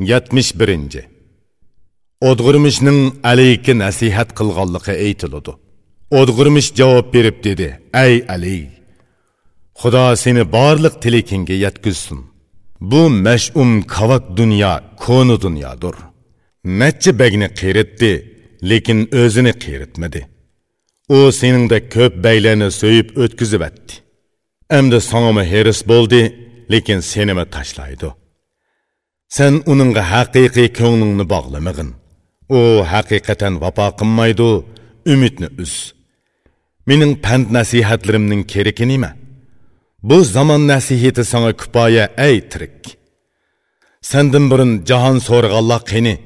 71. Odg'urmishning alayga nasihat qilganligi aytiladi. Odg'urmish javob berib dedi: "Ey Ali, Xudo seni barliq tilakingga yetkizsin. Bu mash'um kavak dunyo koni dunyodir. Necha bagni qiyritdi, lekin o'zini qiritmadi. U seningda ko'p baylarni so'yib o'tkazib atdi. Endi sanga heris bo'ldi, lekin senimi tashlaydi." Сән уныңға хақиқи көңіліңні бағламығын. О, хақиқатан вапа қынмайды, үмітні үз. Менің пәнд нәсихатларымның керекін еме? Бұл заман нәсихеті саңа күпая әй тірік. Сәндің бұрын жаһан сорғалла қені.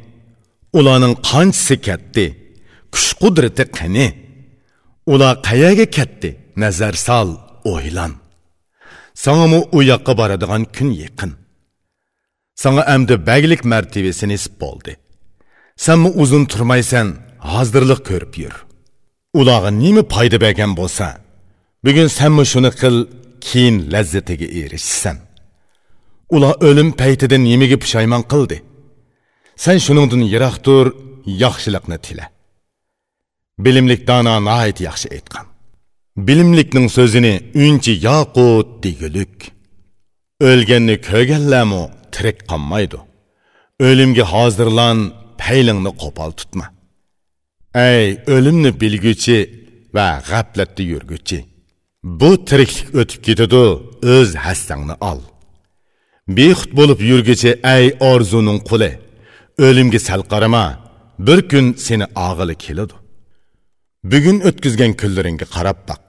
Уланың қанчысы кәтті, күш құдреті қені. Ула қаяға кәтті, нәзір сал, ойлан. Саңа мұ уяққа барадыған күн еқін. Sana əmdi bəglik mərtəbəsi nisb oldu. Sen mi uzun turmaysan, hazırlıq görüb yür. Ulağı nimi payda bəgən bolsa, bugün sen mi şunu qıl, keyin ləzzətiga erişsən. Ula ölüm pəytidən nimigi pişayman qıldı. Sen şunundan yıraq dur, yaxşılıqni tile. Bilimlik dana nahayt yaxşı etqan. Bilimlikning so'zini unchi yoqut digülük. Ölgənni kögəlləmu tirik qolmaydi o'limga hozirlan paylingni qo'pol tutma. Ey o'limni bilguchi va g'aflatda yurguchi bu tiriklik o'tib ketadi o'z hassangni ol. Bexud bo'lib yurguchi ey orzuning quli o'limga sal qarama bir kun seni og'ili keladi. Bugun o'tkazgan kunlaringga qarab boq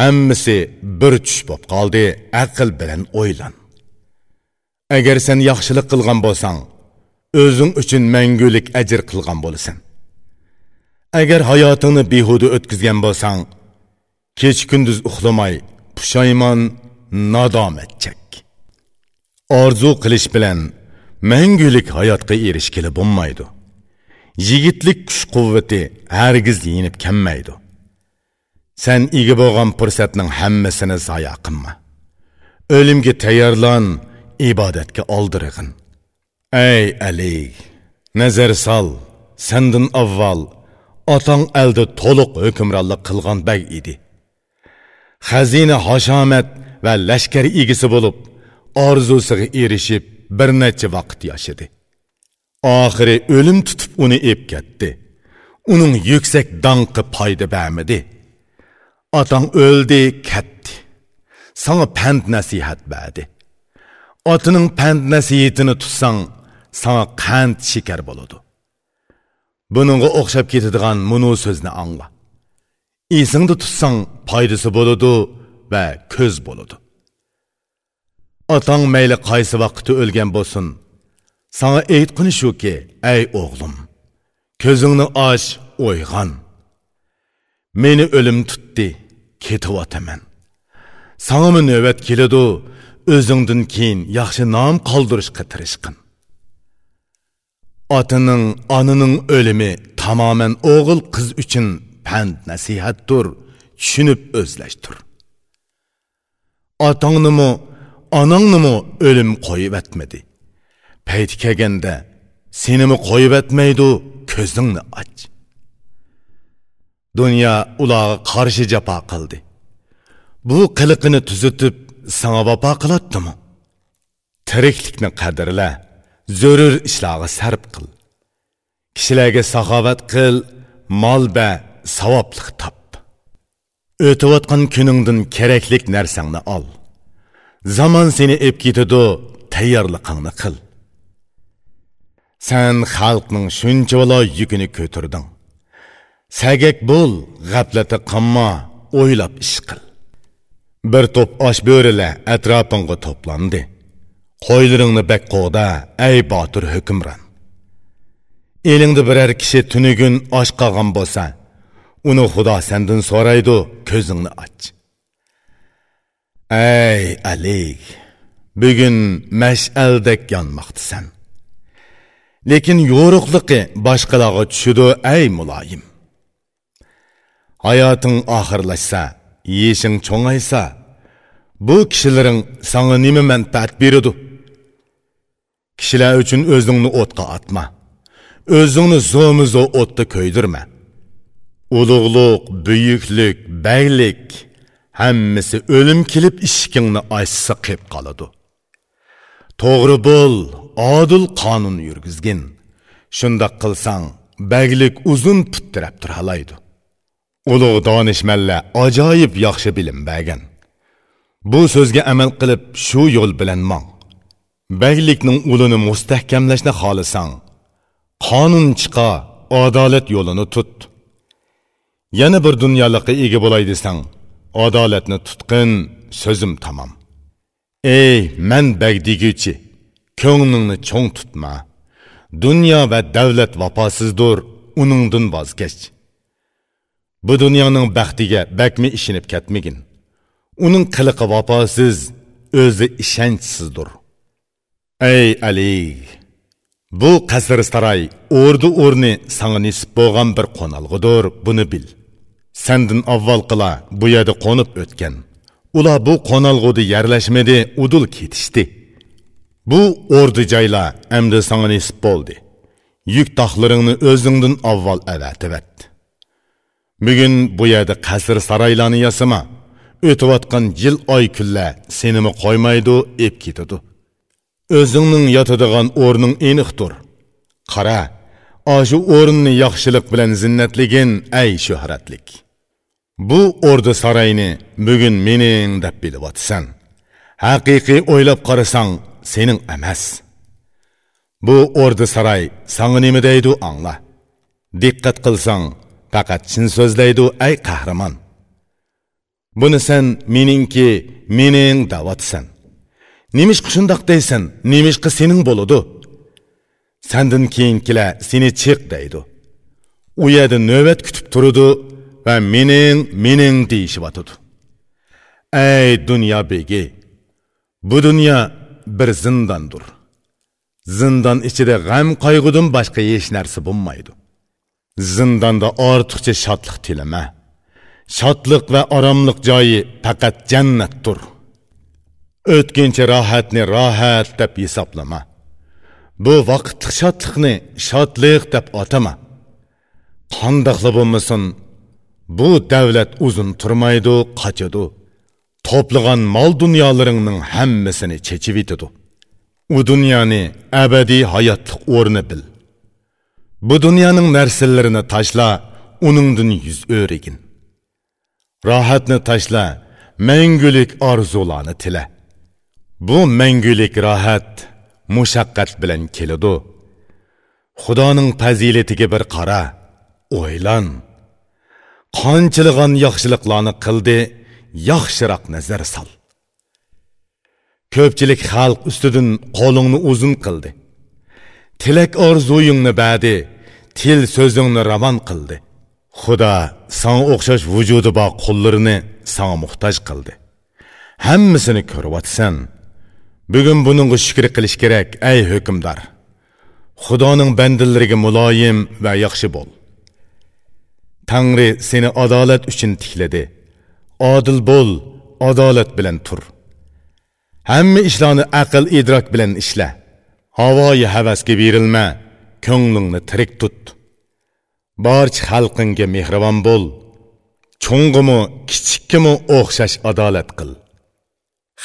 hammasi bir tush bo'lib qoldi aql bilan o'ylan. Agar sen yaxshilik qilgan bo'lsang o'zing uchun mangulik ajr qilgan bo'lasan. Agar hayotingni behuda o'tkazgan bo'lsang kech kunduz uxlamay pushaymon nadomat chek orzu qilish bilan mangulik hayotga erishgili bo'lmaydi. Yigitlik kuch quvvati hargiz yenib kammaydi. Sen ega bo'lgan fursatning hammasini zoya qilma. O'limga tayyorlan ibodatga oldirig'in. Ey ali nazar sol sandin avval otang aldi to'liq hukmronlik qilgan bag edi. Xazina hashomat va lashkar egisi bo'lib orzusiga erishib bir necha vaqt yashadi oxiri o'lim tutib uni ep ketdi. Uning yuksak donqi foyda bermadi otang o'ldi ketdi. Sana pand nasihat berdi otining pand nasiyatini tutsang sana qand shakar bo'ladi buningga o'xshab ketadigan munu so'zni angla. Esingda tutsang foydasi bo'ladi va ko'z bo'ladi otang mayli qaysi vaqtda o'lgan bo'lsin sana aytqini shuki ey o'g'lim ko'zingni och o'yg'on. Meni o'lim tutdi ketyapman sangami navbat keladi o'zingdan keyin yaxshi nom qoldirishga tirishqin. Otaning onaning o'limi tamoman o'g'il qiz uchun pand nasihatdir tushunib o'zlashtir otangnimi onangnimi o'lim qo'yib atmadi payti kelganda senimi qo'yib atmaydi ko'zingni och. Dunyo ularga qarshi jafo qildi. Bu qiliqini tuzitib саңа вапа қылаттымы? Тіріклікні қадірлі, зөрір ішлағы сәрп қыл. Кішіләге сахават қыл, мал бә, саваплық тап. Өтіп отқан күніңдің кереклік нәрсәңні ал. Заман сені еп кетеді, тәйярлықаңны қыл. Сән халқның шүнчі бала жүкіні көтірдің. Сәгек бұл, ғаплеті қамма, ойлап іш қыл. Bir to'p osh bo'rilar atrofingga to'plandi. Qo'ylaringni bak qo'g'da ey botir hukmron. Elingda biror kishi tunigun osh qolgan bo'lsa uni xudo sendan so'raydi ko'zingni och. Ey alik bugun mash'aldek yonmoqdisan lekin yo'riqliqi boshqalarga tushidi ey muloyim. Hayoting oxirlashsa yeshing cho'ngaysa bu kishilaring sanga nima manfaat береді. kishi kishilar uchun o'zingni o'tqa Өзіңні o'zingni zo'mizo o'tda ko'ydirma. Ulug'luq buyuklik baylik hammasi o'lim kelib ishkingni ochsa qilib qoladi. To'g'ri bo'l odil qonun yurgizgin. Shundoq qilsang baglik uzun puttirab turalaydi ulug' donishmanlar ajoyib yaxshi bilim bergan bu so'zga amal qilib shu yo'l bilan mong. Baglikning ulini mustahkamlashni xohlasang qonun chiqa adolat yo'lini tut. Yana bir dunyolikqa ega bo'lay desang adolatni tutqin so'zim tamom. Ey man bag ko'nglingni cho'ng tutma. Dunyo va davlat vafosizdir uningdan voz kech bu dunyoning baxtiga bakmi ishinib ketmagin. Uning qiliqi vafosiz o'zi ishonchsizdir. Ey ali bu qasr saroy o'rdi o'rni sanga nisib bo'lgan bir qo'nalg'idir buni bil. Sandin avval qila bu yerda qo'nib o'tgan. Ular bu qo'nalg'udi yerlashmadi udul ketishdi. Bu o'rdi joylar endi sanga nisib bo'ldi. Yuk taxlaringni o'zingdan avval avativat bugun bu yerda qasr saroylarni yasama o'tayotgan yil oy kunlar senimi qo'ymaydi eb ketadi. O'zingning yotadigan o'rning aniqdir qara oshu o'rinni yaxshilik bilan zinnatligin ay shuhratlik bu o'rda saroyni bugun mening deb bilyapsan haqiqiy o'ylab qarasang sening emas. Bu o'rda saroy sanga nima deydi angla diqqat qilsang faqat chin so'zlaydi ay qahramon buni sen meningki mening davatsan nemishqa shundoq deysan nemishqa sening bo'ludi sandan keyingilar seni chiq deydi u yerda navbat kutib turudi va mening mening deyishyotidi ey dunyo begi bu dunyo bir zindondir zindon ichida g'am qayg'udan boshqa hech narsa zindonda ortiqcha shodlik tilama shodlik va oromliq joyi faqat jannatdir. O'tkinchi rohatni rohat deb hisoblama. Bu vaqtlik shodlikni shodlik deb atama qandoqli bo'lmasin bu davlat uzun turmaydi qochadi. To'plagan mol dunyolaringning hammasini chechib yetadi. U dunyoni abadiy hayotlik o'rni bil. Bu dunyoning narsalarini tashla uningdan yuz o'rigin. Rohatni tashla mangulik orzularni tila. Bu mangulik rohat mushaqqat bilan keladi. Xudoning fazilatiga bir qara o'ylan. Qanchilg'an yaxshiliklarni qildi yaxshiroq nazar sol ko'pchilik xalq ustidan qo'lingni uzun qildi. Tilak orzuyingni badi til so'zingni ravon qildi xudo sanga o'xshash vujudi bor qo'llarini sanga muhtoj qildi hammasini ko'ryapsan bugun buningga shukr qilish kerak ey hukmdor xudoning bandalariga muloyim va yaxshi bo'l. Tangri seni adolat uchun tikladi odil bo'l adolat bilan tur. Hamma ishlarni aql idrok bilan ishla havoyi havasga berilma ko'nglingni tirik tut. Barcha xalqingga mehribon bo'l. Cho'ng'imi kichikkimi o'xshash adolat qil.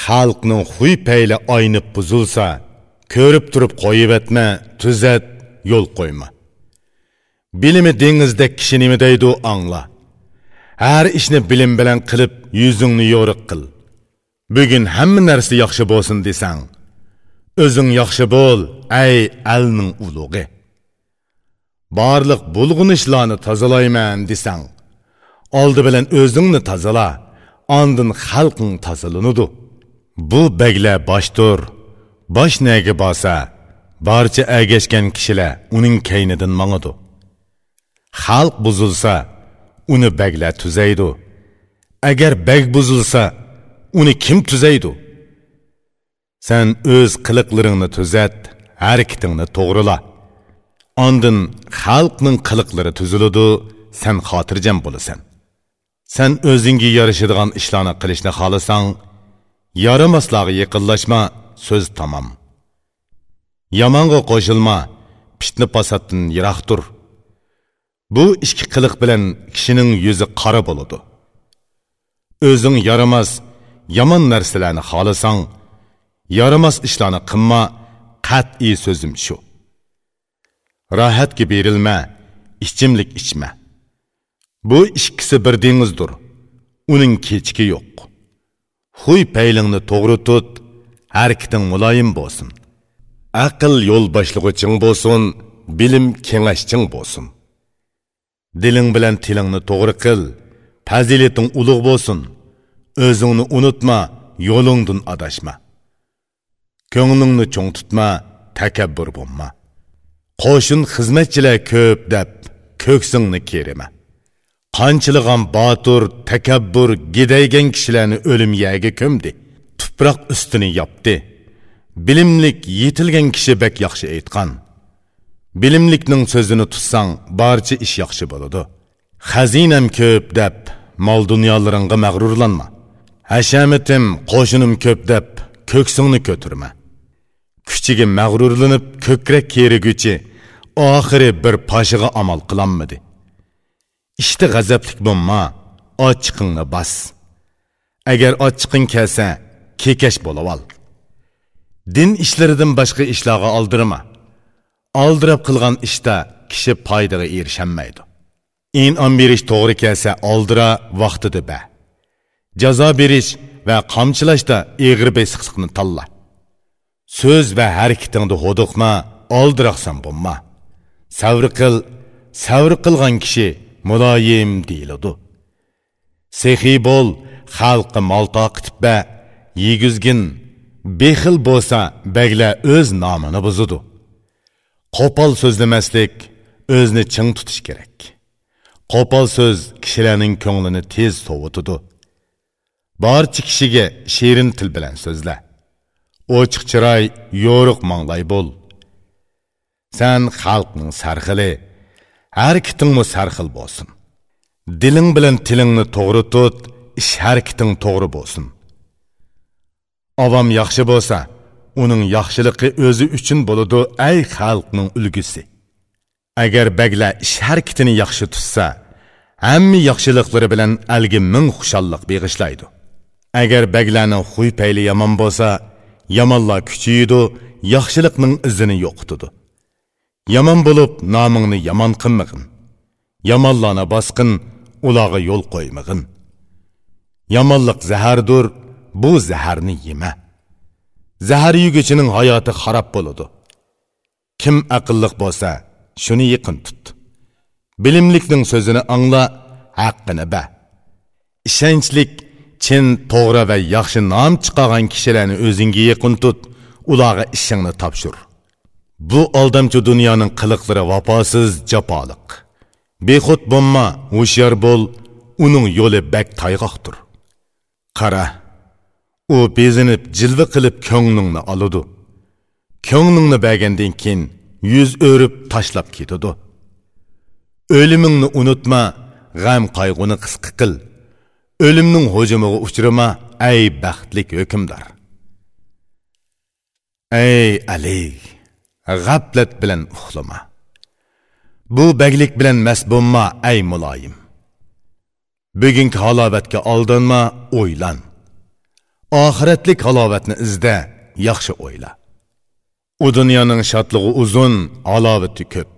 Xalqning huy payli oynib buzilsa ko'rib turib qo'yib etma tuzat yo'l qo'yma. Bilimi dengizdek kishi nima deydi angla? Har ishni bilim bilan qilib yuzingni yo'riq qil. Bugun hamma narsa yaxshi bo'lsin desang o'zing yaxshi bo'l ay alning ulug'i. Barliq bulg'unishlarni tozalayman desang oldi bilan o'zingni tozala ondin xalqing tozalanudi bu baglar boshdir. Bosh nagi bo'lsa barcha agashgan kishilar uning kaynidan mangadi xalq buzilsa uni baglar tuzaydi agar bag buzilsa uni kim tuzaydi sen o'z qiliqlaringni tuzat harakatingni to'g'rila. Ondin xalqning qiliqlari tuziladi sen xotirjam bo'lasan sen o'zingga yarashadigan ishlarni qilishni xohlasang yaramaslarga yaqinlashma so'z tamom Yamanğa qo'shilma, fitna fasoddan yiroq tur. Bu ikki qiliq bilan kishining yuzi qora bo'ladi. O'zing yaramas, yomon narsalarni xohlasang, yaramas ishlarni qilma, qat'iy so'zim shu. Rahatga berilma, ichimlik ichma. Bu ikkisi bir dengizdir. Uning kechki yo'q. Huy paylingni to'g'ri tut, harakating muloyim bo'lsin. Aql yo'l boshlig'iching bo'lsin, bilim kengashching bo'lsin. Diling bilan tilingni to'g'ri qil, fazilating ulug' bo'lsin. O'zingni unutma, yo'lingdan adashma. Ko'nglingni cho'ng tutma, takabbur bo'lma. Qo'shin xizmatchilar ko'p deb ko'ksingni kerima. qanchilag'an botur takabbur gidaygan kishilarni o'lim yagi ko'mdi tuproq ustini yopdi. Bilimlik yetilgan kishi bak yaxshi aytgan bilimlikning so'zini tutsang barcha ish yaxshi bo'ladi. Xazinam ko'p deb mol dunyolaringga mag'rurlanma. Hashamitim qo'shinim ko'p deb ko'ksingni ko'tirma. Kuchiga mag'rurlanib ko'krak keriguchi oxiri bir pashiga amal qilolmadi ishda g'azablik bo'lma ochiqingni bas. Agar ochiqing kelsa kekash bo'lib ol din ishlaridan boshqa ishlarga oldirma. Oldirab qilgan ishda kishi foydaga erisholmaydi inom berish to'g'ri kelsa oldira vaqtida ba. Jazo berish va qamchilashda egri besiqliqni tanla. So'z va harakatingda huduqma oldiraqsan bo'lma. Savr qil savr qilgan kishi muloyim deyiladi. Sehiy bo'l xalqi mol toqitib yegizgin bexil bo'lsa bagla o'z nomini buzudi. Qo'pol so'zlamaslik o'zni ching tutish kerak. Qo'pol so'z kishilarning ko'nglini tez sovutidi barcha kishiga shirin til bilan so'zla. Ochiq chiroy yo'riq manglay bo'l. San xalqning sarxili. Harakatingmi sarxil bo'lsin. Diling bilan tilingni to'g'ri tut ish harakating to'g'ri bo'lsin. Avom yaxshi bo'lsa uning yaxshiligi o'zi uchun bo'ladi ay xalqning ulgusi. Agar baglar ish harakatini yaxshi tutsa әмі yaxshiliklari bilan әлгі ming құшаллық beg'ishlaydi. Agar baglarning xuy payli yomon bo'lsa yomonlar kuchaydi yaxshilikning izini yo'qitadi yomon bo'lib nomingni yomon qilmag'in. Yomonlarni bosqin ularga yo'l qo'ymag'in. Yomonlik zahardir bu zaharni yema. Zahar yeguchining hayoti xarob bo'ladi. Kim aqlliq bo'lsa shuni yiqin tut. Bilimlikning so'zini angla haqqini ba. Ishonchlik chin to'g'ri va yaxshi nom chiqargan kishilarni o'zingga yaqin tut. Ularga ishingni topshir bu aldamchi dunyoning qiliqlari vafosiz japoliq. Bexud bo'lma hushyor bo'l uning yo'li bak tayg'oqdir. Qara u bezinib jilva qilib ko'nglingni oladi. Ko'nglingni bergandan keyin yuz o'rib tashlab ketadi. O'limingni unutma g'am qayg'uni qisqa qil. O'limning hujumiga uchrama ay baxtlik hukmdor. Ey ali! G'aflat bilan uxlama. Bu baglik bilan mast bo'lma ay muloyim. Bugungi halovatga aldanma o'ylan. Oxiratlik halovatni izda yaxshi o'yla. U dunyoning shodlig'i uzun halovati ko'p.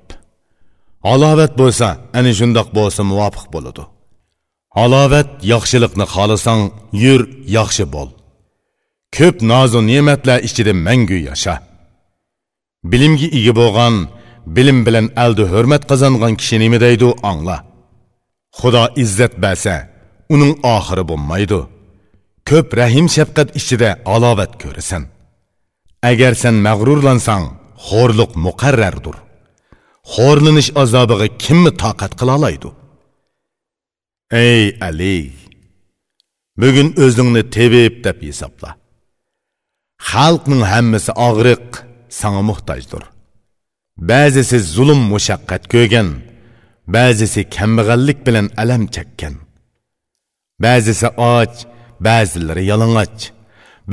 Halovat bo'lsa ana shundoq bo'lsa muvofiq bo'ladi. Halovat yaxshilikni xohlasang yur yaxshi bo'l. Ko'p nozu ne'matlar ichida mangu yasha. Bilimga ega bo'lgan bilim bilan aldi hurmat qozongan kishi nima deydi angla. Xudo izzat bersa uning oxiri bo'lmaydi. Ko'p rahim shafqat ichida alovat ko'rasan. Agar sen mag'rurlansang xo'rliq muqarrardir. Xo'rlanish azobiga kimni toqat qila oladi ey ali bugun o'zingni tebib deb hisobla. Xalqning hammasi og'riq sana muhtojdir ba'zisi zulm mushaqqat ko'rgan ba'zisi kambag'allik bilan alam chekkan. Ba'zisi och ba'zilari yalang'och.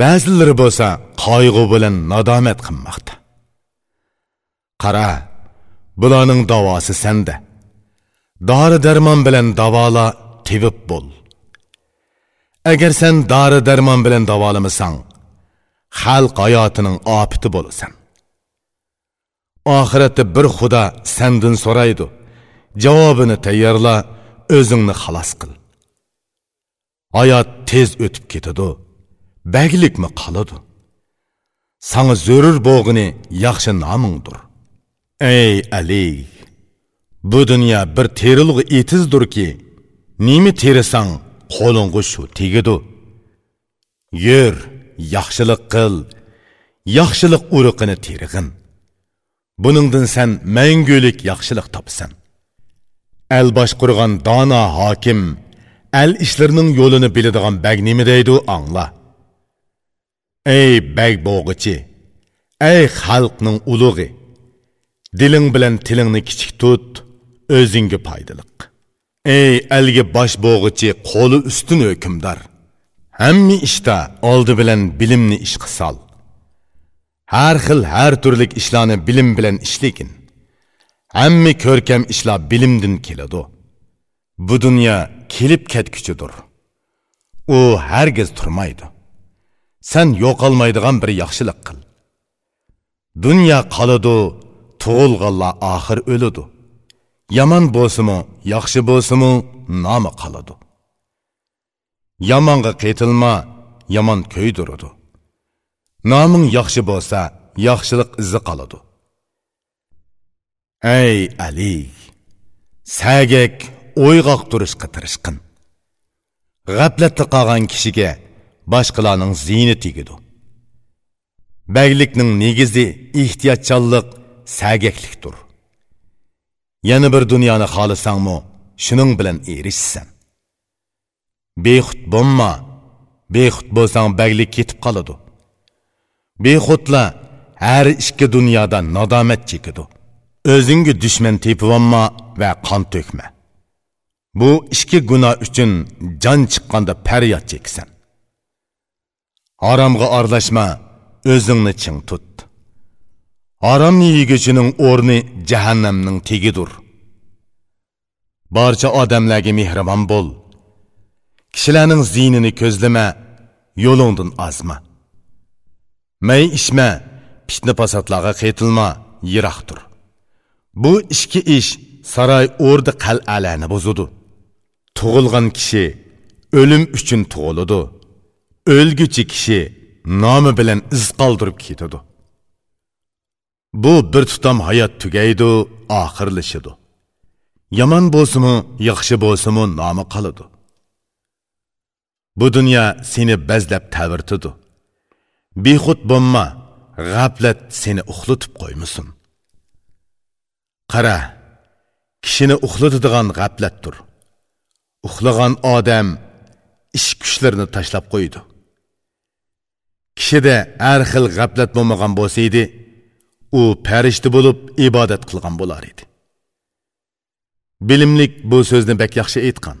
Ba'zilari bo'lsa qayg'u bilan nadomat qilmoqda. Qara bularning davosi senda. Dori darmon bilan davola tevib bo'l. Agar sen dori darmon bilan davolamasang xalq hayotining opiti bo'lasan. Oxiratda bir xudo sandin so'raydi. Javobini tayyorla o'zingni xalos qil. Hayot tez o'tib ketadi. Baglikmi qoladi? Sanga zo'rur bo'g'ini yaxshi nomingdir. Ey ali bu dunyo bir terilg'i etizdirki nima terisang qo'lingga shu tegidi yur yaxshilik qil yaxshilik urug'ini terig'in. Buningdan сән mangulik yaxshilik topasan el boshqurgan dono hokim әл ishlarining yo'lini biladigan bag nima deydi angla. Ey bag bo'g'ichi ey xalqning ulug'i diling bilan tilingni kichik tut o'zingga foydaliq. Ey elga bosh bo'g'ichi qo'li ustun hukmdor hamma ishda oldi bilan bilimni ishqa sol. Har xil har turlik ishlarni bilim bilan ishligin hamma ko'rkam ishlar bilimdan keladi bu dunyo kelib ketguchidir u hargiz turmaydi sen yo'qolmaydigan bir yaxshilik qil dunyo qoladi tug'ilganlar oxir o'ladi yomon bo'lsimi yaxshi bo'lsimi nomi qoladi yomonga qaytilma yomon ko'ydiradi noming yaxshi bo'lsa yaxshilik izi qoladi. Ey ali sagak o'yg'oq turishga tirishqin. G'aflatda qolgan kishiga boshqalarning ziyni tegidi baglikning negizi ehtiyotchanlik sagaklikdir yana bir dunyoni xohlasangmi shuning bilan erishsan. Bexud bo'lma bexud bo'lsang baglik ketib qoladi. Behudla har ikki dunyoda nadomat chekidi o'zingga dushman tepivonma va qon to'kma. Bu ikki gunoh uchun jon chiqqanda faryod cheksan haromga aralashma o'zingni ching tut. Haromni yeguchining o'rni jahannamning tegidir barcha odamlarga mehribon bo'l. Kishilarning zinini ko'zlama yo'lingdan ozma. May ishma fitna fasodlarga qaytilma yiroqdir bu ishki ish saroy o'rda qal'alarni buzudi tug'ilgan kishi o'lim uchun tug'iladi. O'lguchi kishi nomi bilan iz qoldirib ketadi. Bu bir tutam hayot tugaydi oxirlashidi yomon bo'lsimi yaxshi bo'lsimi nomi qoladi. Bu dunyo seni bazlab tavirtidi bexud bo'lma g'aflat seni uxlatib qo'ymasin. Qara kishini uxlatadigan g'aflatdir. Uxlagan odam ish kuchlarini tashlab qo'ydi. Kishida har xil g'aflat bo'lmagan bo'lsa edi u farishta bo'lib ibodat qilgan bo'lar edi. Bilimlik bu so'zni bak yaxshi aytgan.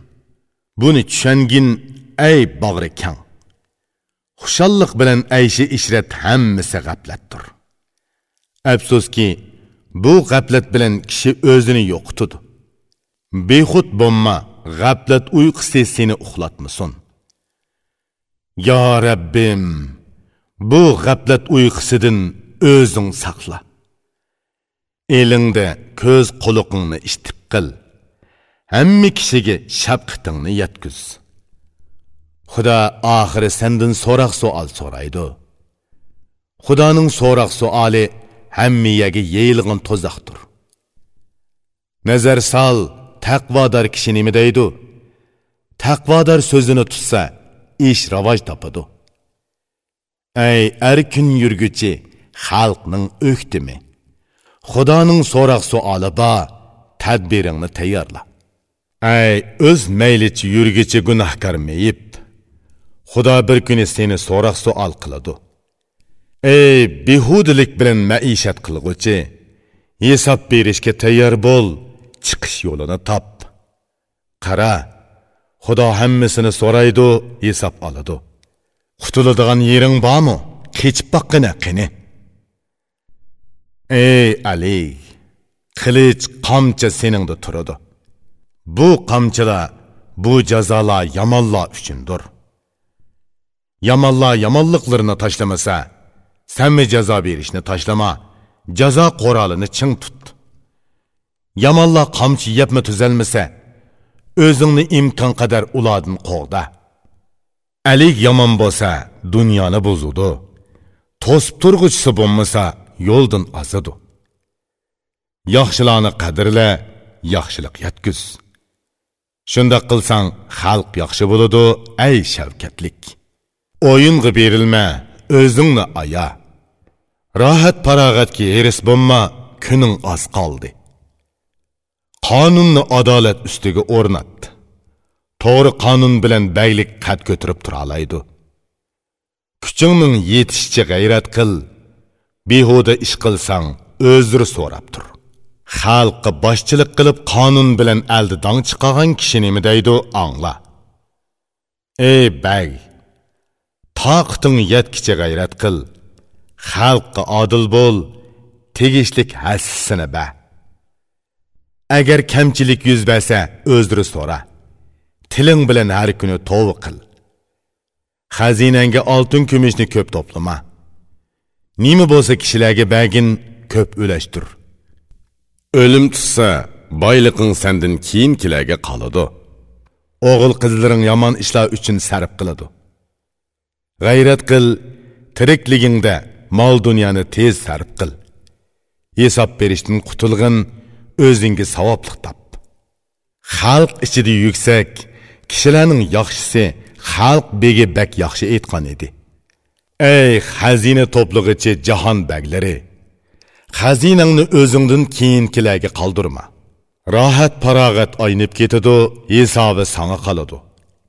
Buni tushangin ey bag'ri kang. Xushalliq bilan ayshi ishrat hammasi g'aflatdir. Afsuski bu g'aflat bilan kishi o'zini yo'qitadi behud bo'lma g'aflat uyqusi seni uxlatmasin. Yo rabbim bu g'aflat uyqusidan o'zing saqla. Elingda ko'z quloqingni ishtiq qil. Hamma kishiga shafqatingni yetkaz. Xudo oxiri sendan so'roq savol so'raydi. Xudoning so'roq savoli hammiyaga yeyilgan to'zoqdir nazar sol taqvodor kishi nima deydi? Taqvodor so'zini tutsa ish rivoj topadi. Ey erkin yurguchi xalqning o'ktimi? Xudoning so'roq savoli bor tadbiringni tayyorla. Ey o'z maylichi yurgichi gunohkor meyib xudo bir kuni seni so'roq suol qiladi. Ey behudilik bilan maishat qilg'uchi hisob berishga tayyor bo'l chiqish yo'lini top. Qara xudo hammasini so'raydi hisob oladi. Qutuladigan yering bormi? Kechib boqqina qani ey ali qilich qamchi seningda turadi. Bu qamchilar bu jazolar yomonlar uchundir. Yomonlar yomonliqlarini tashlamasa sanmi jazo berishni tashlama jazo qo'rolini ching tut. Yomonlar qamchi yebmi tuzalmasa o'zingni imkon qadar ulardan qo'g'da alik yomon bo'lsa dunyoni buzudi to'sib turg'ichsi bo'lmasa yo'ldan ozidi yaxshilarni qadrla yaxshilik yetkuz shundoq qilsang xalq yaxshi bo'ladi ay shavkatlik o'yinga berilma o'zingni aya. Rohat farog'atga eris bo'lma kuning oz qoldi. Qonunni adolat ustiga o'rnatdi. To'g'ri qonun bilan baylik qad ko'tirib tura kuchingning yetishicha g'ayrat qil. Behuda ish qilsang o'zri so'rab tur. Xalqqa boshchilik qilib qonun bilan aldidong chiqagan kishi nima deydi angla ey bay toqiting yetkicha g'ayrat qil. Xalqqa odil bo'l. Tegishlik hassini ba. Agar kamchilik yuz bersa o'zri so'ra. Tiling bilan har kuni tovi qil. Xazinangga oltin kumushni ko'p to'plama. Nima bo'lsa kishilarga bagin ko'p ulashtir o'lim tutsa boyliqing sandan keyin kilarga qoladi. O'g'il qizlaring yomon ishlar uchun sarf qiladi g'ayrat qil tirikligingda mol dunyoni tez sarf qil. Hisob berishdan qutulg'in o'zingga savoblik top xalq ichida yuksak kishilarning yaxshisi xalq begi bak yaxshi aytgan edi. Ey xazina to'plig'ichi jahon baglari xazinangni o'zingdan keyinkilarga qoldirma. Rohat farog'at aynib ketadi hisobi sanga qoladi.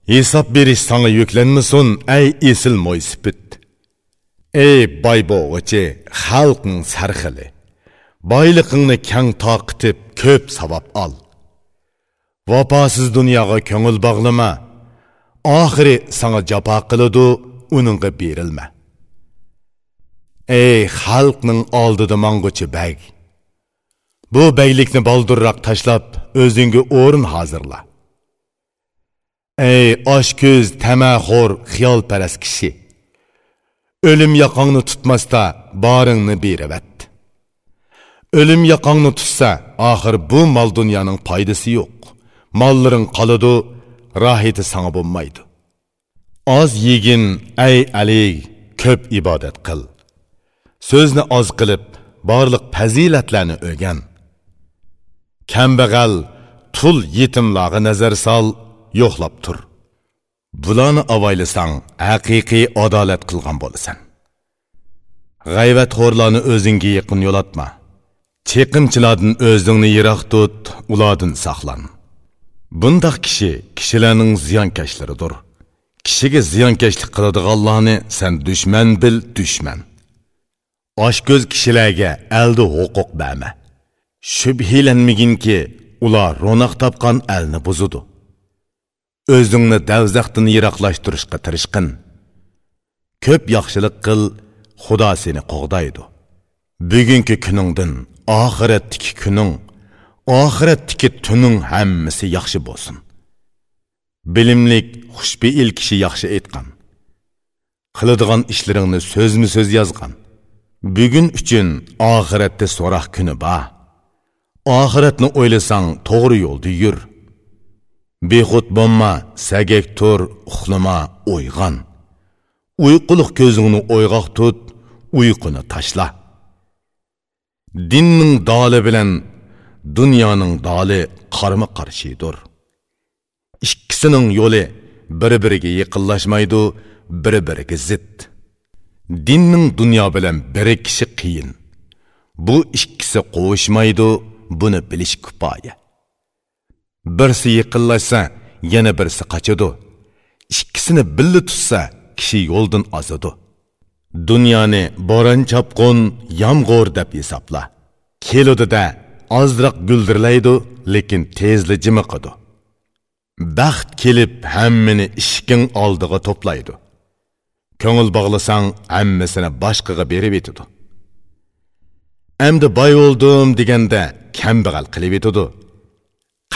Hisob berish sanga yuklanmasin ey esil mo'ysipit ey boy bo'g'ichi xalqning sarxili boyliqingni kang toqitib ko'p savob ol. Vafosiz dunyoga ko'ngil bog'lama oxiri sanga jafo qiladi uningga berilma. Ey xalqning oldida mong'uchi bag bu baylikni boldurroq tashlab o'zingga o'rin hozirla. Ey oshko'z tamaxo'r xiyolparast kishi. O'lim yoqongni tutmasda boringni beravat. O'lim yoqongni tutsa oxir bu mol dunyoning foydasi yo'q. Mollaring qoladi rohiti sanga bo'lmaydi. Oz yegin ey ali ko'p ibodat qil. So'zni oz qilib borliq fazilatlarni o'rgan. Kambag'al tul yetimlarga nazar sol yo'qlab tur. Bularni avaylasang haqiqiy adolat qilgan bo'lasan. G'ayvatxo'rlarni o'zingga yaqin yo'latma. Cheqimchilardan o'zingni yiroq tut ulardan saqlan. Bundoq kishi kishilarning ziyonkashlaridir. Kishiga ziyonkashlik qiladiganlarni san dushman bil dushman. Oshko'z kishilarga aldi huquq berma shubhilanmaginki ular ro'noq topgan alni buzudi. O'zingni davzaqdan yiroqlashtirishga tirishqin ko'p yaxshilik qil xudo seni qo'g'daydi bugungi kuningdan oxiratdiki kuning oxiratdiki tuning hammasi yaxshi bo'lsin bilimlik xushbeil kishi yaxshi aytgan qiladigan ishlaringni so'zmi so'z yozgan bugun uchun oxiratda so'roq kuni bor oxiratni o'ylasang to'g'ri yo'lda yur bexud bo'lma sagak tur uxlama o'yg'on uyquliq ko'zingni o'yg'oq tut uyquni tashla. Dinning doli bilan dunyoning doli qarma qarshidir ikkisining yo'li bir biriga yaqinlashmaydi bir biriga zid dinning dunyo bilan birikishi qiyin. Bu ikkisi qo'shmaydi buni bilish kifoya birsi yaqinlashsa yana birsi qochadi. Ikkisini billa tutsa kishi yo'ldan ozadi. Dunyoni bo'ron chopqun yomg'ir deb hisobla. Keludida ozroq guldirlaydi lekin tezli jimiqidi baxt kelib hammani ishking oldiga to'playdi. Ko'ngil bog'lasang hammasini boshqaga berib etadi amdi boy bo'ldim deganda kambag'al qilib етуді.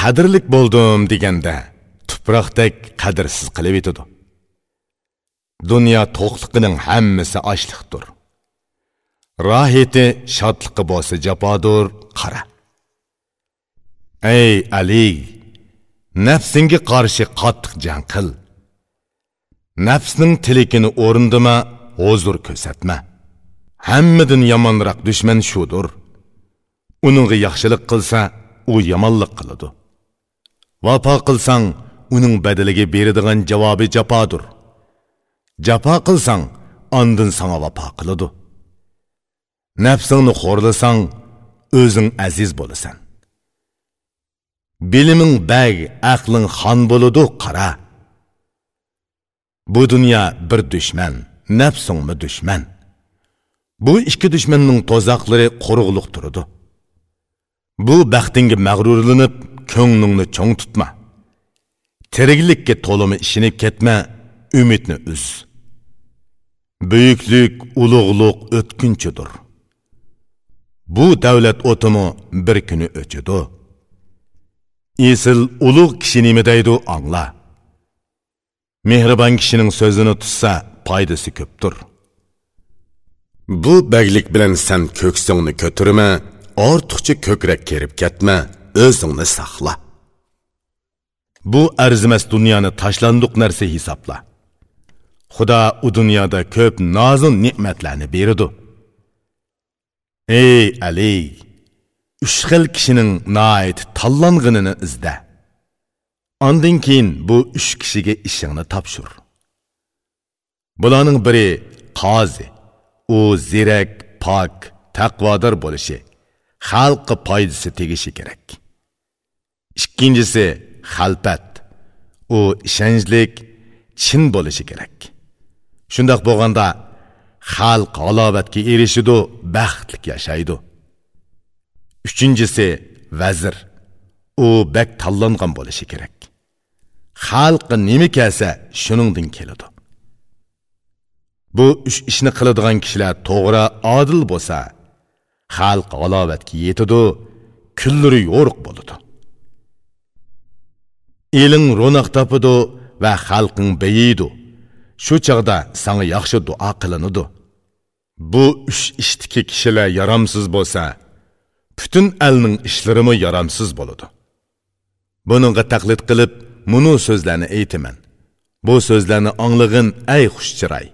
Qadrlik bo'ldim deganda tuproqdek qadrsiz qilib yetadi dunyo toqliqining hammasi ochliqdir. rohiti shodliqi bo'lsa jafodur, qara. Ey Ali, nafsingga qarshi qattiq jang qil. Nafsning tilikini o'rindima, huzur ko'rsatma. Hammadan yomonroq dushman shudir. Uningga yaxshilik qilsa, u yomonlik qiladi. Vafo qilsang, uning badaliga beradigan javobi jafodir. Jafo qilsang, ondan sana vafo qiladi. Nafsingni xo'rlasang, o'zing aziz bo'lasan. Biliming bag, aqling xon bo'ladi, qara. Bu dunyo bir dushman, nafsingmi dushman. Bu ikki dushmanning tozoqlari quruqliq turadi. Bu baxtingga mag'rurlanib, ko'nglingni cho'ng tutma. Tiriklikka to'limi ishinib ketma, umidni uz. Büyüklük, ulug'luq o'tkinchidir. Bu davlat o'timi bir kuni o'chidi. Esil ulug' kishi nima deydi angla. Mehribon kishining so'zini tutsa, foydasi ko'pdir. Bu baglik bilan sen ko'ksingni ko'tirma, ortiqcha ko'krak kerib ketma, o'zingni saqla. Bu arzimas dunyoni tashlandiq narsa hisobla. Xudo u dunyoda ko'p nozun ne'matlarni berdi Ey Ali, uch xil kishining noit tanlang'inini izda. Ondan keyin bu uch kishiga ishingni topshir. Bularning biri qozi, u zirak, pok, taqvodor bo'lishi, xalqqa foydasi tegishi kerak. Ikkinchisi xalpat, u ishonchlik, chin bo'lishi kerak. shundoq bo'lganda xalq halovatga erishidu, baxtli yashaydi. Uchinchisi vazir. U bak tanlangan bo'lishi kerak. Xalq nima kelsa, shuningdan keladi. Bu uch ishni qiladigan kishilar to'g'ri, odil bo'lsa, xalq halovatga yetidu kunlari yo'riq bo'ladi. Eling ro'naq topidu va xalqing beyidu shu chog'da sanga yaxshi duo qilinadi. Bu uch ishdiki kishilar yaramsiz bo'lsa butun alning ishlarimi yaramsiz bo'ladi. Buningga taqlid qilib munu so'zlarni aytaman. Bu so'zlarni anglig'in ay xushchiray.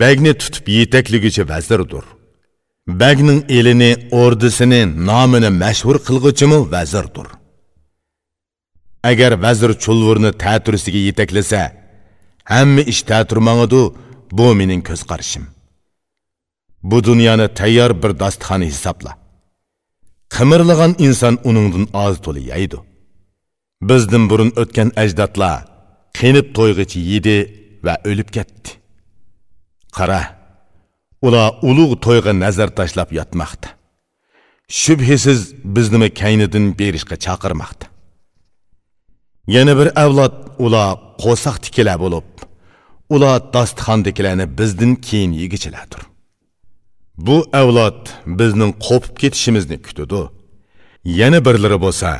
Bagni tutib yetakligichi vazirdir. Bagning elini ordisini nomini mashhur qilg'uchimi vazirdir. Agar vazir chulvurni ta'turisiga yetaklasa hamma ish ta'turmang'idu bu mening ko'z qarashim bu dunyoni tayyor bir dasturxon hisobla. Qimirlagan inson uningdan oz to'la yeydi bizdan burun o'tgan ajdodlar qinib to'yg'ichi yedi va o'lib ketdi. Qara ular ulug' to'yga nazar tashlab yotmoqda. Shubhasiz bizni kaynidin berishga chaqirmoqda. Yana bir avlod ular qo'saq tikilar bo'lib ular dasturxondagilarni bizdan keyin yegichilardir. Bu avlod bizning qo'pib ketishimizni kutadi yana birlari bo'lsa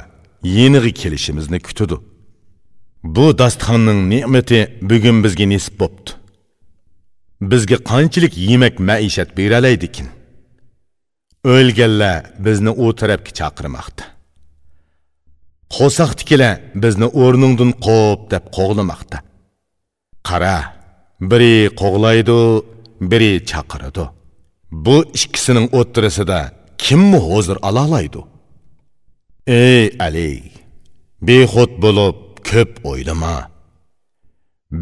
yenig'i kelishimizni kutadi bu dasturxonning ne'mati bugun bizga nisib bo'pti bizga qanchalik yemak maishat beralaydikin? O'lganlar bizni u tarafga chaqirmoqda. Qo'saqdikilar bizni o'rningdan qo'p deb qo'g'lamoqda. Qara biri qo'g'laydi biri chaqiradi. Bu ikkisining o'ttirisida kimmi hozir alolaydi ey ali behud bo'lib ko'p o'ylama.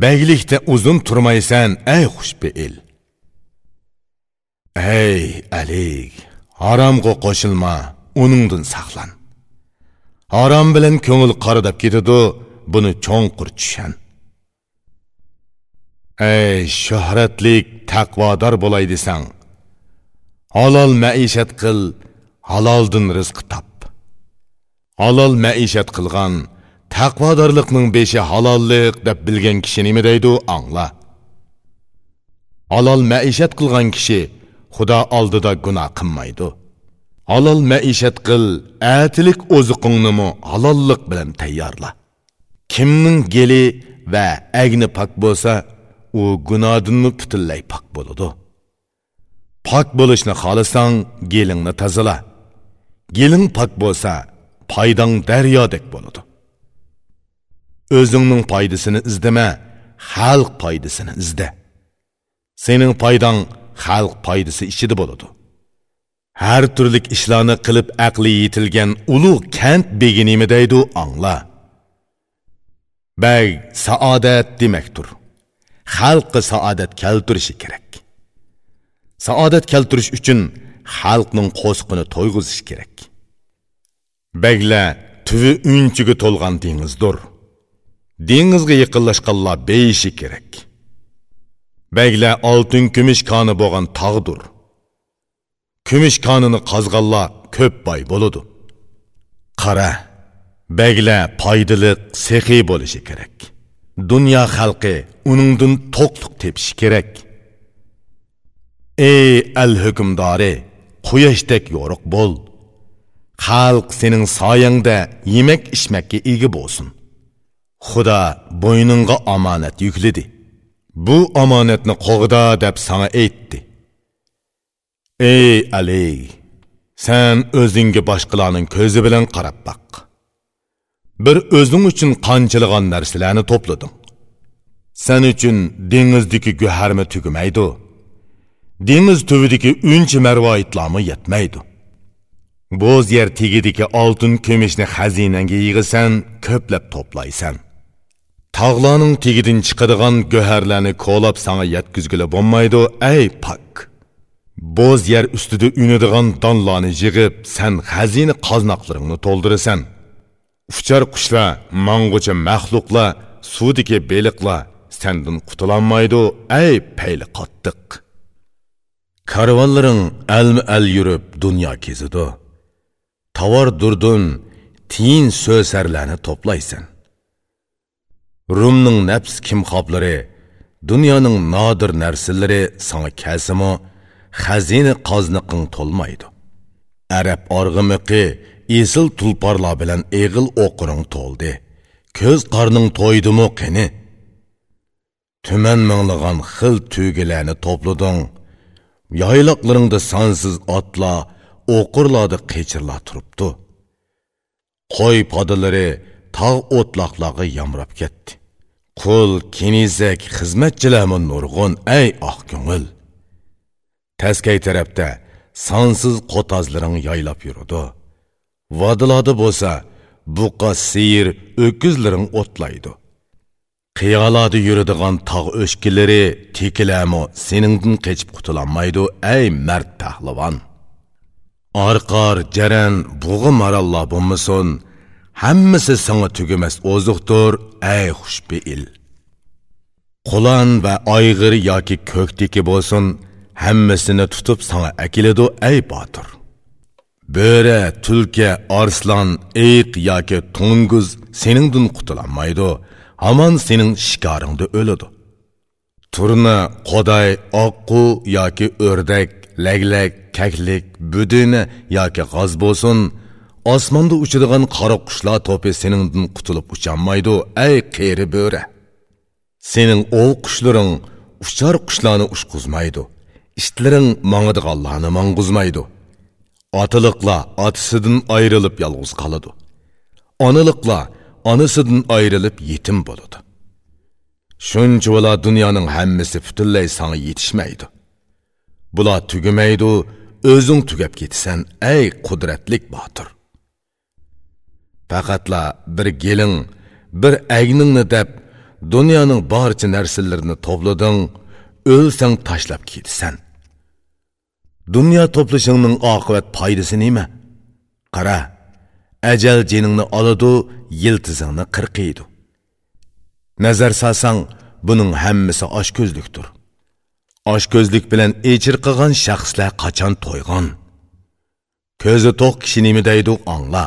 Baglikda uzun turmaysan ey xushbeil ey ali haromga qo'shilma uningdan saqlan. Harom bilan ko'ngil qoridab ketadi buni cho'nqur tushan. Ey shohratlik taqvodor bo'lay desang halol maishat qil haloldan rizq top halol maishat qilgan taqvodorlikning beshi halollik deb bilgan kishi nima deydi? Angla. Halol maishat qilgan kishi xudo oldida gunoh qilmaydi. Halol maishat qil atilik oziqingnimi halollik bilan tayyorla. Kimning geli va agni pok bo'lsa u gunohdinmi butunlay pok bo'ladi. Pok bo'lishni xohlasang gelingni tozala geling pok bo'lsa paydang daryodek bo'ladi. O'zingning foydasini izdama xalq foydasini izda sening foydang xalq foydasi ichida bo'ladi har turlik ishlarni qilib aqli yetilgan ulug' kant begi nima deydi angla. Bag saodat demakdir. Xalqqa saodat keltirishi kerak. Saodat keltirish uchun xalqning qo'sqini to'yg'izish kerak. Baglar tuvi unchiga to'lgan dengizdir. Dengizga yaqinlashganlar beyishi kerak. Baglar oltin kumush koni bo'lgan tog'dir kumush konini qazganlar ko'p boy bo'ladi. Qara baglar foydali sehiy bo'lishi kerak. Dunyo xalqi uningdan to'qliq tepishi kerak. Ey al hukmdori quyoshdek yo'riq bo'l. Xalq sening soyangda yemak ichmakka ega bo'lsin. Xudo bo'yningga omonat yukladi. Bu omonatni qo'g'da deb sana aytdi. Ey ali sen o'zingga boshqalarning ko'zi bilan qarab boq bir o'zing uchun qanchilg'an narsalarni to'plading. Sen uchun dengizdagi guharmi tugamaydi. Dengiz tubidagi uncha marvoitlami yetmaydi. Bo'z yer tegidiki oltin kumushni xazinangga yig'isan ko'plab to'playsan. Tog'larning tegidan chiqadigan go'harlarni ko'lab sanga yetkizgili bo'lmaydi ey pak. Bo'z yer ustida unadigan donlarni yig'ib san xazina qoznaqlaringni to'ldirasan uchar qushlar mang'ucha maxluqlar suvdagi beliqlar sandan qutulolmaydi ey payli qattiq karvonlaring almi al yurib dunyo kezidi tovar durdun tiyin so'zarlarni to'playsan. Rumning nafs kimxoblari dunyoning nodir narsalari sanga kasimi xazina qozniqing to'lmaydi. Arab org'imiqi esil tulparlar bilan eg'il o'qiring to'ldi. Ko'z qorning to'ydimi qani tuman minglagan xil tugilarni to'plading. Yayloqlaringda sonsiz otlar o'qirlarda qechirlar turibdi. Qo'y podalari tog' o'tloqlarga yamrab ketdi. Qul kenizak xizmatchilarmi nurg'un ey oq ko'ngil? Taskay tarafda sonsiz qo'tozlaring yaylab yurudi. Vodilarda bo'lsa buqa siyir o'kizlaring o'tlaydi. Qiyolarda yuradigan tog' o'shkilari tekilami seningdan qechib qutulolmaydi ey mard pahlavon orqor jaran bug'i marallar bo'lmasin hammasi sana tugamas ozuqdir ay xushbeil. Qulon va oyg'ir yoki ko'kdiki bo'lsin hammasini tutib sanga akiladi ay botir. Bo'ri tulka arslon eyq yoki to'nguz seningdan qutulolmaydi hamon sening shikoringda o'ladi. Turna qoday oqqu yoki o'rdak laglak kaklik budini yoki g'oz bo'lsin osmonda uchadigan qora qushlar to'pi seningdan qutulib ucholmaydi ey qeri bo'ri. Sening o'l qushlaring uchar qushlarni ushquzmaydi. Ishtlaring mangadiganlarni mang'uzmaydi. Otiliqlar otasidan ayrilib yolg'iz qoladi. Onaliqlar onasidan ayrilib yetim bo'ladi. Shunchalar dunyoning hammasi butunlay sanga yetishmaydi. Bular tugamaydi o'zing tugab ketasan ey qudratlik botir. Faqatla bir geling bir agningni deb dunyoning barcha narsalarini to'plading o'lsang tashlab ketsan dunyo to'plashingning oqibat foydasi nima? Qara ajal jiningni oladi yiltizingni qirqiydi. Nazar solsang buning hammasi oshko'zlikdir. Oshko'zlik bilan echir qilgan shaxslar qachon to'ygan ko'zi to'q kishi nima deydi angla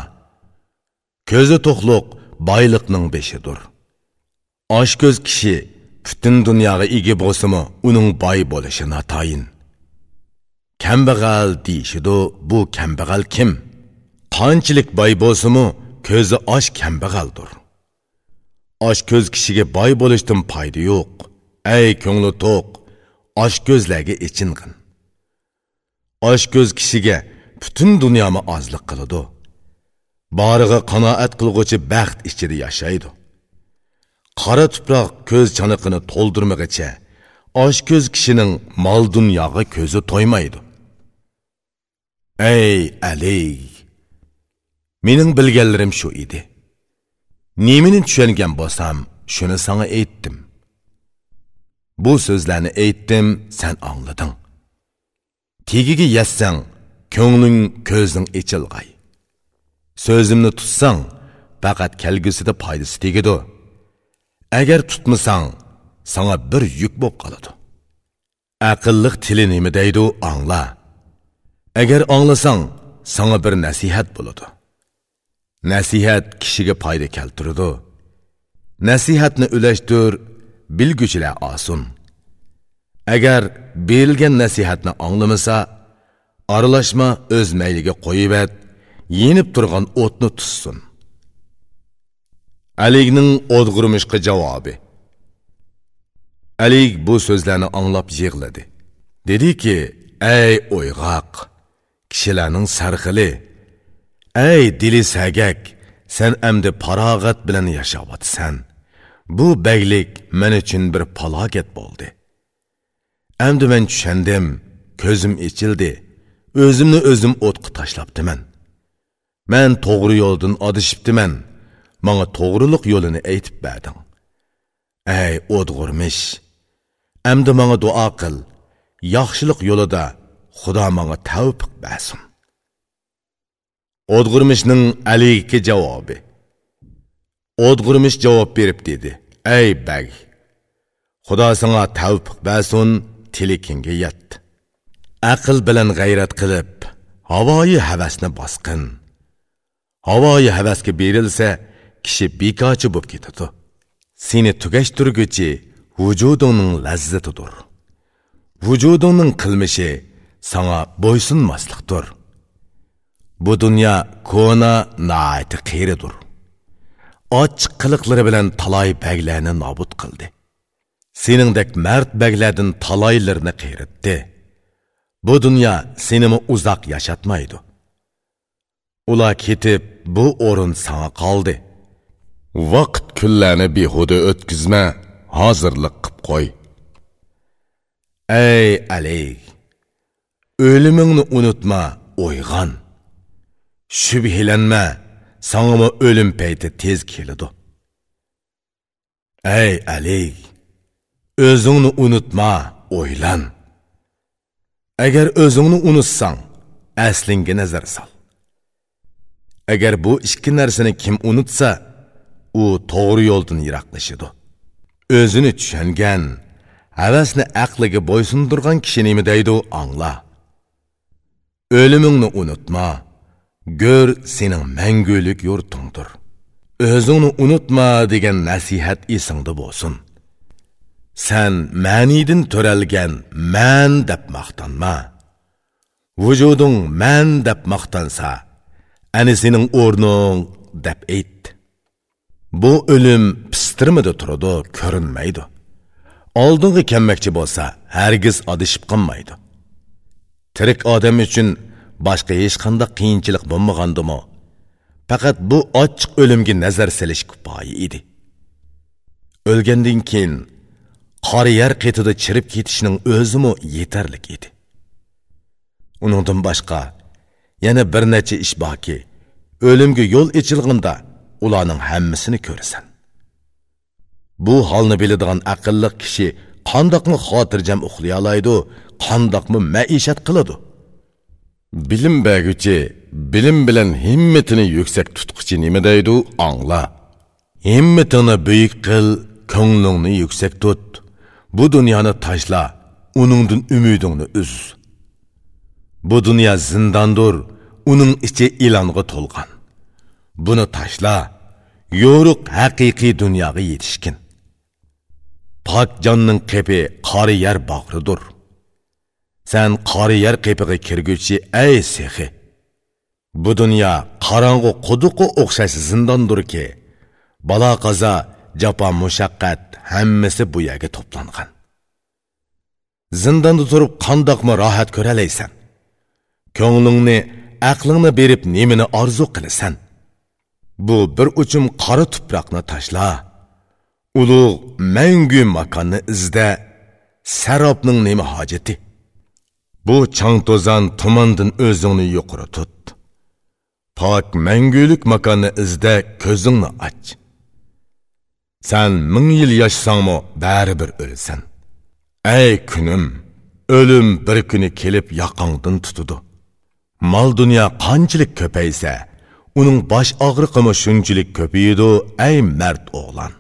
ko'zi to'qliq boyliqning beshidir. Oshko'z kishi butun dunyoga ega bo'lsimi uning boy bo'lishi natoyin. Kambag'al deyishidu bu kambag'al kim? Qanchalik boy bo'lsimu ko'zi osh kambag'aldir. Osh ko'z kishiga boy bo'lishdan foyda yo'q. Ey ko'ngli to'q osh ko'zlarga ichinqin osh ko'z kishiga butun dunyomi ozlik qiladi. Borig'i qanoat qilg'uchi baxt ichida yashaydi qora tuproq ko'z chaniqini to'ldirmag'icha osh ko'z kishining mol dunyoga ko'zi to'ymaydi ey ali mening bilganlarim shu edi nemini tushungan bo'lsam shuni sana aytdim bu so'zlarni aytdim sen anglading tegiga yassang ko'ngling ko'zing ichilg'ay so'zimni tutsang faqat kelgusida foydasi tegidu. agar tutmasang sana bir yuk bo'lib qoladi. Aqlliq tili nima deydi angla. Agar anglasang sana bir nasihat bo'ladi. Nasihat kishiga foyda keltiradi. Nasihatni ulashtir bilguchilar osun agar berilgan nasihatni anglamasa aralashma o'z mayliga qo'yibat yenib turgan o'tni tutsin. Alikning o'dg'irmishqa javobi. Alik bu so'zlarni anglab yig'ladi. Dediki ey o'yg'oq kishilarning sarxili ey dili sagak sen endi farog'at bilan yashayapsan bu baglik men uchun bir falokat bo'ldi. Endi men tushandim ko'zim ichildi o'zimni o'zim o'tqa tashlabdiman. Man to'g'ri yo'ldan adishibdiman manga to'g'riliq yo'lini aytib berding ey o'dg'urmish endi manga duo qil yaxshilik yo'lida xudo manga tavfiq bersin o'dg'urmishning aligiki javobi o'dg'urmish javob berib dedi ey bag xudo sanga tavfiq bersin tilikingga yet aql bilan g'ayrat qilib havoyi havasni bosqin havoyi havasga berilsa kishi bekorchi bo'lib ketadi. Seni tugashtirguchi vujudingning lazzatidir. Vujudingning qilmishi sanga bo'ysunmaslikdir. Bu dunyo ko'na naati qiyridir ochiq qiliqlari bilan taloy baglarni nobud qildi. Seningdek mard baglardan taloylarni qiyritdi bu dunyo senimi uzoq yashatmaydi. Ular ketib bu o'rin sana qoldi. Vaqt kunlarni behuda o'tkazma hozirlik qilib qo'y. Ey ali o'limingni unutma o'yg'on. Shubhilanma sangama o'lim payti tez keladi. Ey ali o'zingni unutma o'ylan. Agar o'zingni unutsang aslingga nazar sol agar bu ikki narsani kim unutsa u to'g'ri yo'ldan yiroqlashadi. O'zini tushungan havasni aqliga bo'ysundirgan kishi nima deydi angla. O'limingni unutma go'r sening mangulik yurtingdir. O'zingni unutma degan nasihat esingda bo'lsin. San ma'nidin to'ralgan man deb maqtanma. Vujuding man deb maqtansa ani sening o'rning deb ayt bu o'lim pistirmida turadi ko'rinmaydi oldingi kelmoqchi bo'lsa hargiz adishib qolmaydi tirik odam uchun boshqa hech qanday qiyinchilik bo'lmagandimi faqat bu ochiq o'limga nazar silish kifoya edi o'lgandan keyin qora yer qetida chirib ketishning o'zimi yetarlik edi uningdan boshqa yana bir necha ish borki o'limga yo'l ichilganda ularning hammasini ko'rasan. Bu holni biladigan aqlli kishi qandoqmi xotirjam uxlay oladi qandoqmi maishat qiladi? Bilim berguchi bilim bilan himmatini yuksak tutquchi nima deydi angla. Himmatini buyuk qil ko'nglingni yuksak tut. Bu dunyoni tashla uningdan umidingni uz. Bu dunyo zindondir uning ichi ilonga to'lgan buni tashla yo'ruq haqiqiy dunyoga yetishgin pok jonning qepi qori yer bog'ridir Sen qari yer qepiga kirgüchi ey sehi. Bu dünya qaranğı quduqu o'xshash zindondir ki, bala qaza, japa mushaqqat hammasi bu yerga to'plangan. Zindonda turib qandoqmi rohat ko'ralaysan? Ko'nglingni, aqlingni berib nimani orzu qilasan? Bu bir uchum qora tuproqni tashla. Ulug' mangu makonni izda. Sarobning nima hojati? Bu chang to'zan tumandan o'zingni yuqori tut. Pak mangulik makonni izda ko'zingni och. Sen ming yil yashsangmi baribir o'lasan. Ey kunim, o'lim bir kuni kelib yoqangdan tutudi. Mal dunyo qanchalik ko'paysa, uning bosh og'riqimi shunchalik ko'paydi, ey mard o'g'lon.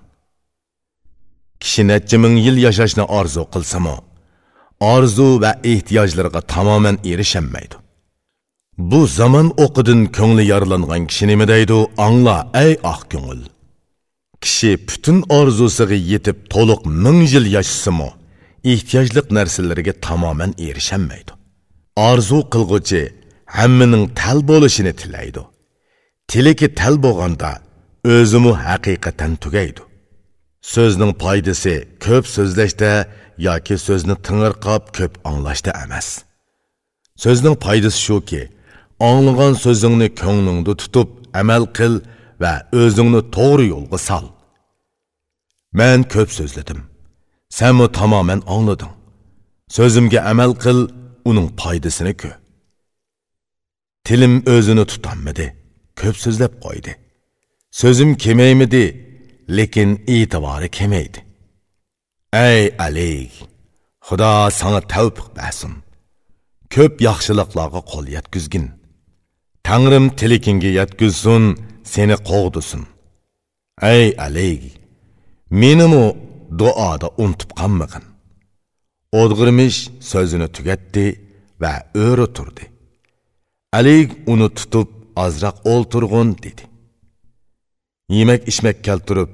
Kishi necha ming yil yashashni orzu qilsa-mu, orzu va ehtiyojlarga tamoman erishamaydi. Bu zaman o'qidan ko'ngli yaralangan kishi nima deydi? Angla, ey oq ko'ngil. Kishi butun orzusiga yetib to'liq ming yil yashasa-mu, ehtiyojliq narsalarga tamoman erishamaydi. Orzu qilg'uchi hammaning tal bo'lishini tilaydi. Tiliki tal bo'lganda o'zimi haqiqatan tugaydi. So'zning foydasi ko'p so'zlashda yoki so'zni tingirqab ko'p anglashda emas. So'zning foydasi shuki, anglagan so'zingni ko'nglingda tutib amal qil va o'zingni to'g'ri yo'lga sol. man ko'p so'zladim. sanmi tamoman anglading. So'zimga amal qil, uning foydasini ko'r. Tilim o'zini tutanmadi, ko'p so'zlab qo'ydi. So'zim kemaymidi, lekin e'tibori kemaydi. Ey Ali, Xudo sana tavfiq bersin. Ko'p yaxshiliklarga qo'l yetkizgin. Tangrim tilikinga yetkizsin, seni qo'g'dusin. Ey Ali, menimi duoda unutib qolmagin. O'dg'irmish so'zini tugatdi va o'ri turdi. Ali uni tutib azroq o'ltirg'in dedi. Yemek içmek keltirib,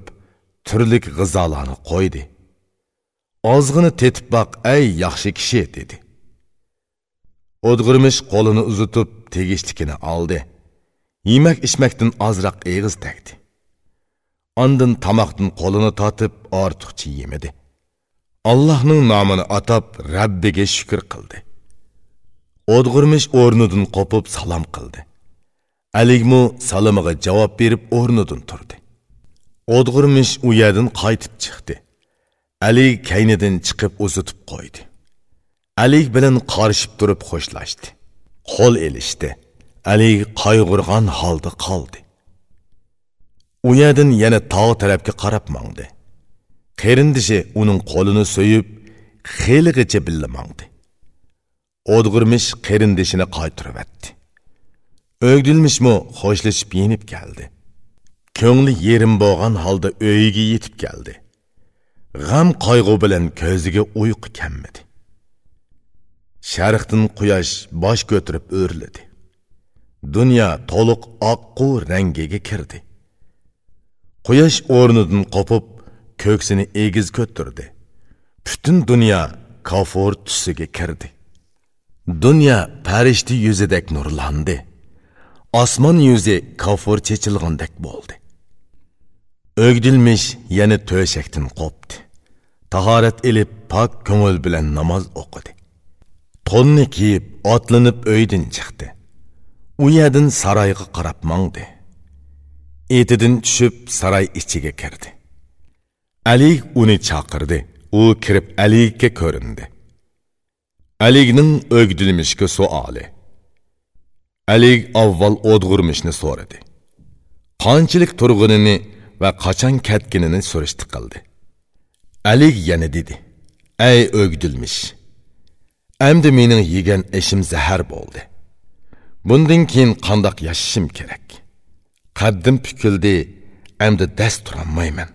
turlik g'izolarni qo'ydi. Ozg'ini tetib baq, ey yaxshi kishi dedi. O'dg'irmish qo'lini uzatib tegishlikini oldi. Yemek içmekten azroq eg'iz tegdi. Ondan tamoqdan qo'lini tortib ortiqcha yemedi. Allohning nomini atab Rabbiga shukr qildi. O'dg'irmish o'rnidan qopib salom qildi. Aligmu salamiga javob berib o'rnidan turdi. O'dg'irmish u yerdan qaytib chiqdi. Ali kaynidan chiqib uzitib qo'ydi. Ali bilan qarishib turib xo'shlashdi. Qo'l elishdi. Ali qayg'urgan holda qoldi. U yerdan yana tog' tarafga qarab mangdi. Qerindishi uning qo'lini so'yib, xeligicha billa mangdi. O'dg'irmish qerindishini qaytirib etdi. Ögdülmüşmü xo'shlashib yenib keldi. Ko'ngli yerim bo'lgan holda uyiga yetib keldi. G'am qayg'u bilan ko'ziga uyqu kelmadi. Sharqdan quyosh bosh ko'tarib o'rladi. Dunyo to'liq oqqu rangiga kirdi. Quyosh o'rnidan qopib, ko'ksini egiz ko'tardi. Butun dunyo kafur tusiga kirdi. Dunyo farishta yuzidek nurlandi. osmon yuzi kofur chechilgandek bo'ldi. O'gdilmish yana to'shakdan qopdi. Tahorat ilib pok ko'ngil bilan namoz o'qidi. To'nni kiyib otlanib uydan chiqdi. U yerdan saroyga qarab mangdi. Etidan tushib saroy ichiga kirdi. Ali uni chaqirdi. U kirib aliga ko'rindi. Alikning o'gdilmishga suoli Ali avval o'dg'urmishni so'radi. Qanchalik turg'unini va qachon ketganini so'rashdi qildi. Ali yana dedi: "Ey o'gdilmish, endi mening yegan ishim zahar bo'ldi. Bundan keyin qandoq yashashim kerak? Qaddim pukildi, endi dast turolmayman.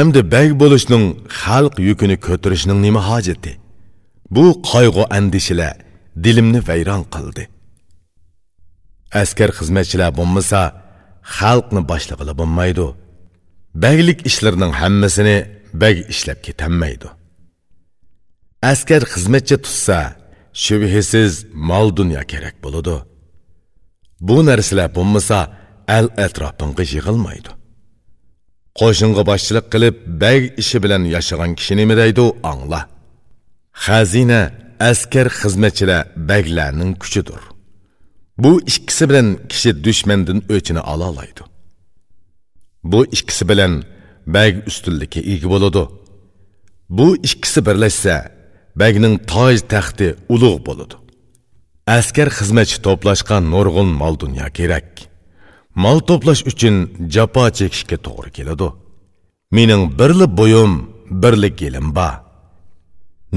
Endi bag bo'lishning xalq yukini ko'tarishning nima hojati? Bu qayg'u andishilar dilimni vayron qildi. askar xizmatchilar bo'lmasa xalqni boshlig'ili bo'lmaydi. Baglik ishlarning hammasini bag ishlab ketolmaydi askar xizmatchi tutsa shubhasiz mol dunyo kerak bo'ladi. Bu narsalar bo'lmasa al atrofingga yig'ilmaydi. Qo'shinga boshchilik qilib bag ishi bilan yashagan kishi nima deydi angla xazina askar xizmatchilar baglarning kuchidir. Bu ikkisi bilan kishi dushmandan o'chini ola oladi. Bu ikkisi bilan bag ustunlikka ega bo'ladi. Bu ikkisi birlashsa bagning toj taxti ulug' bo'ladi. Askar xizmatchi to'plashgan nurg'un mol dunyo kerak. Mol to'plash uchun jafo chekishga to'g'ri keladi. Mening birli bo'yim birli kelim bor.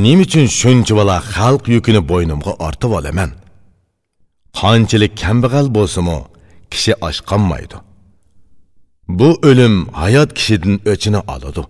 Nima uchun shuncha bola xalq yukini bo'ynimga ortib olaman? Qanchalik kambag'al bo'lsimu kishi oshqonmaydi. Bu o'lim hayot kishidan o'chini oladi.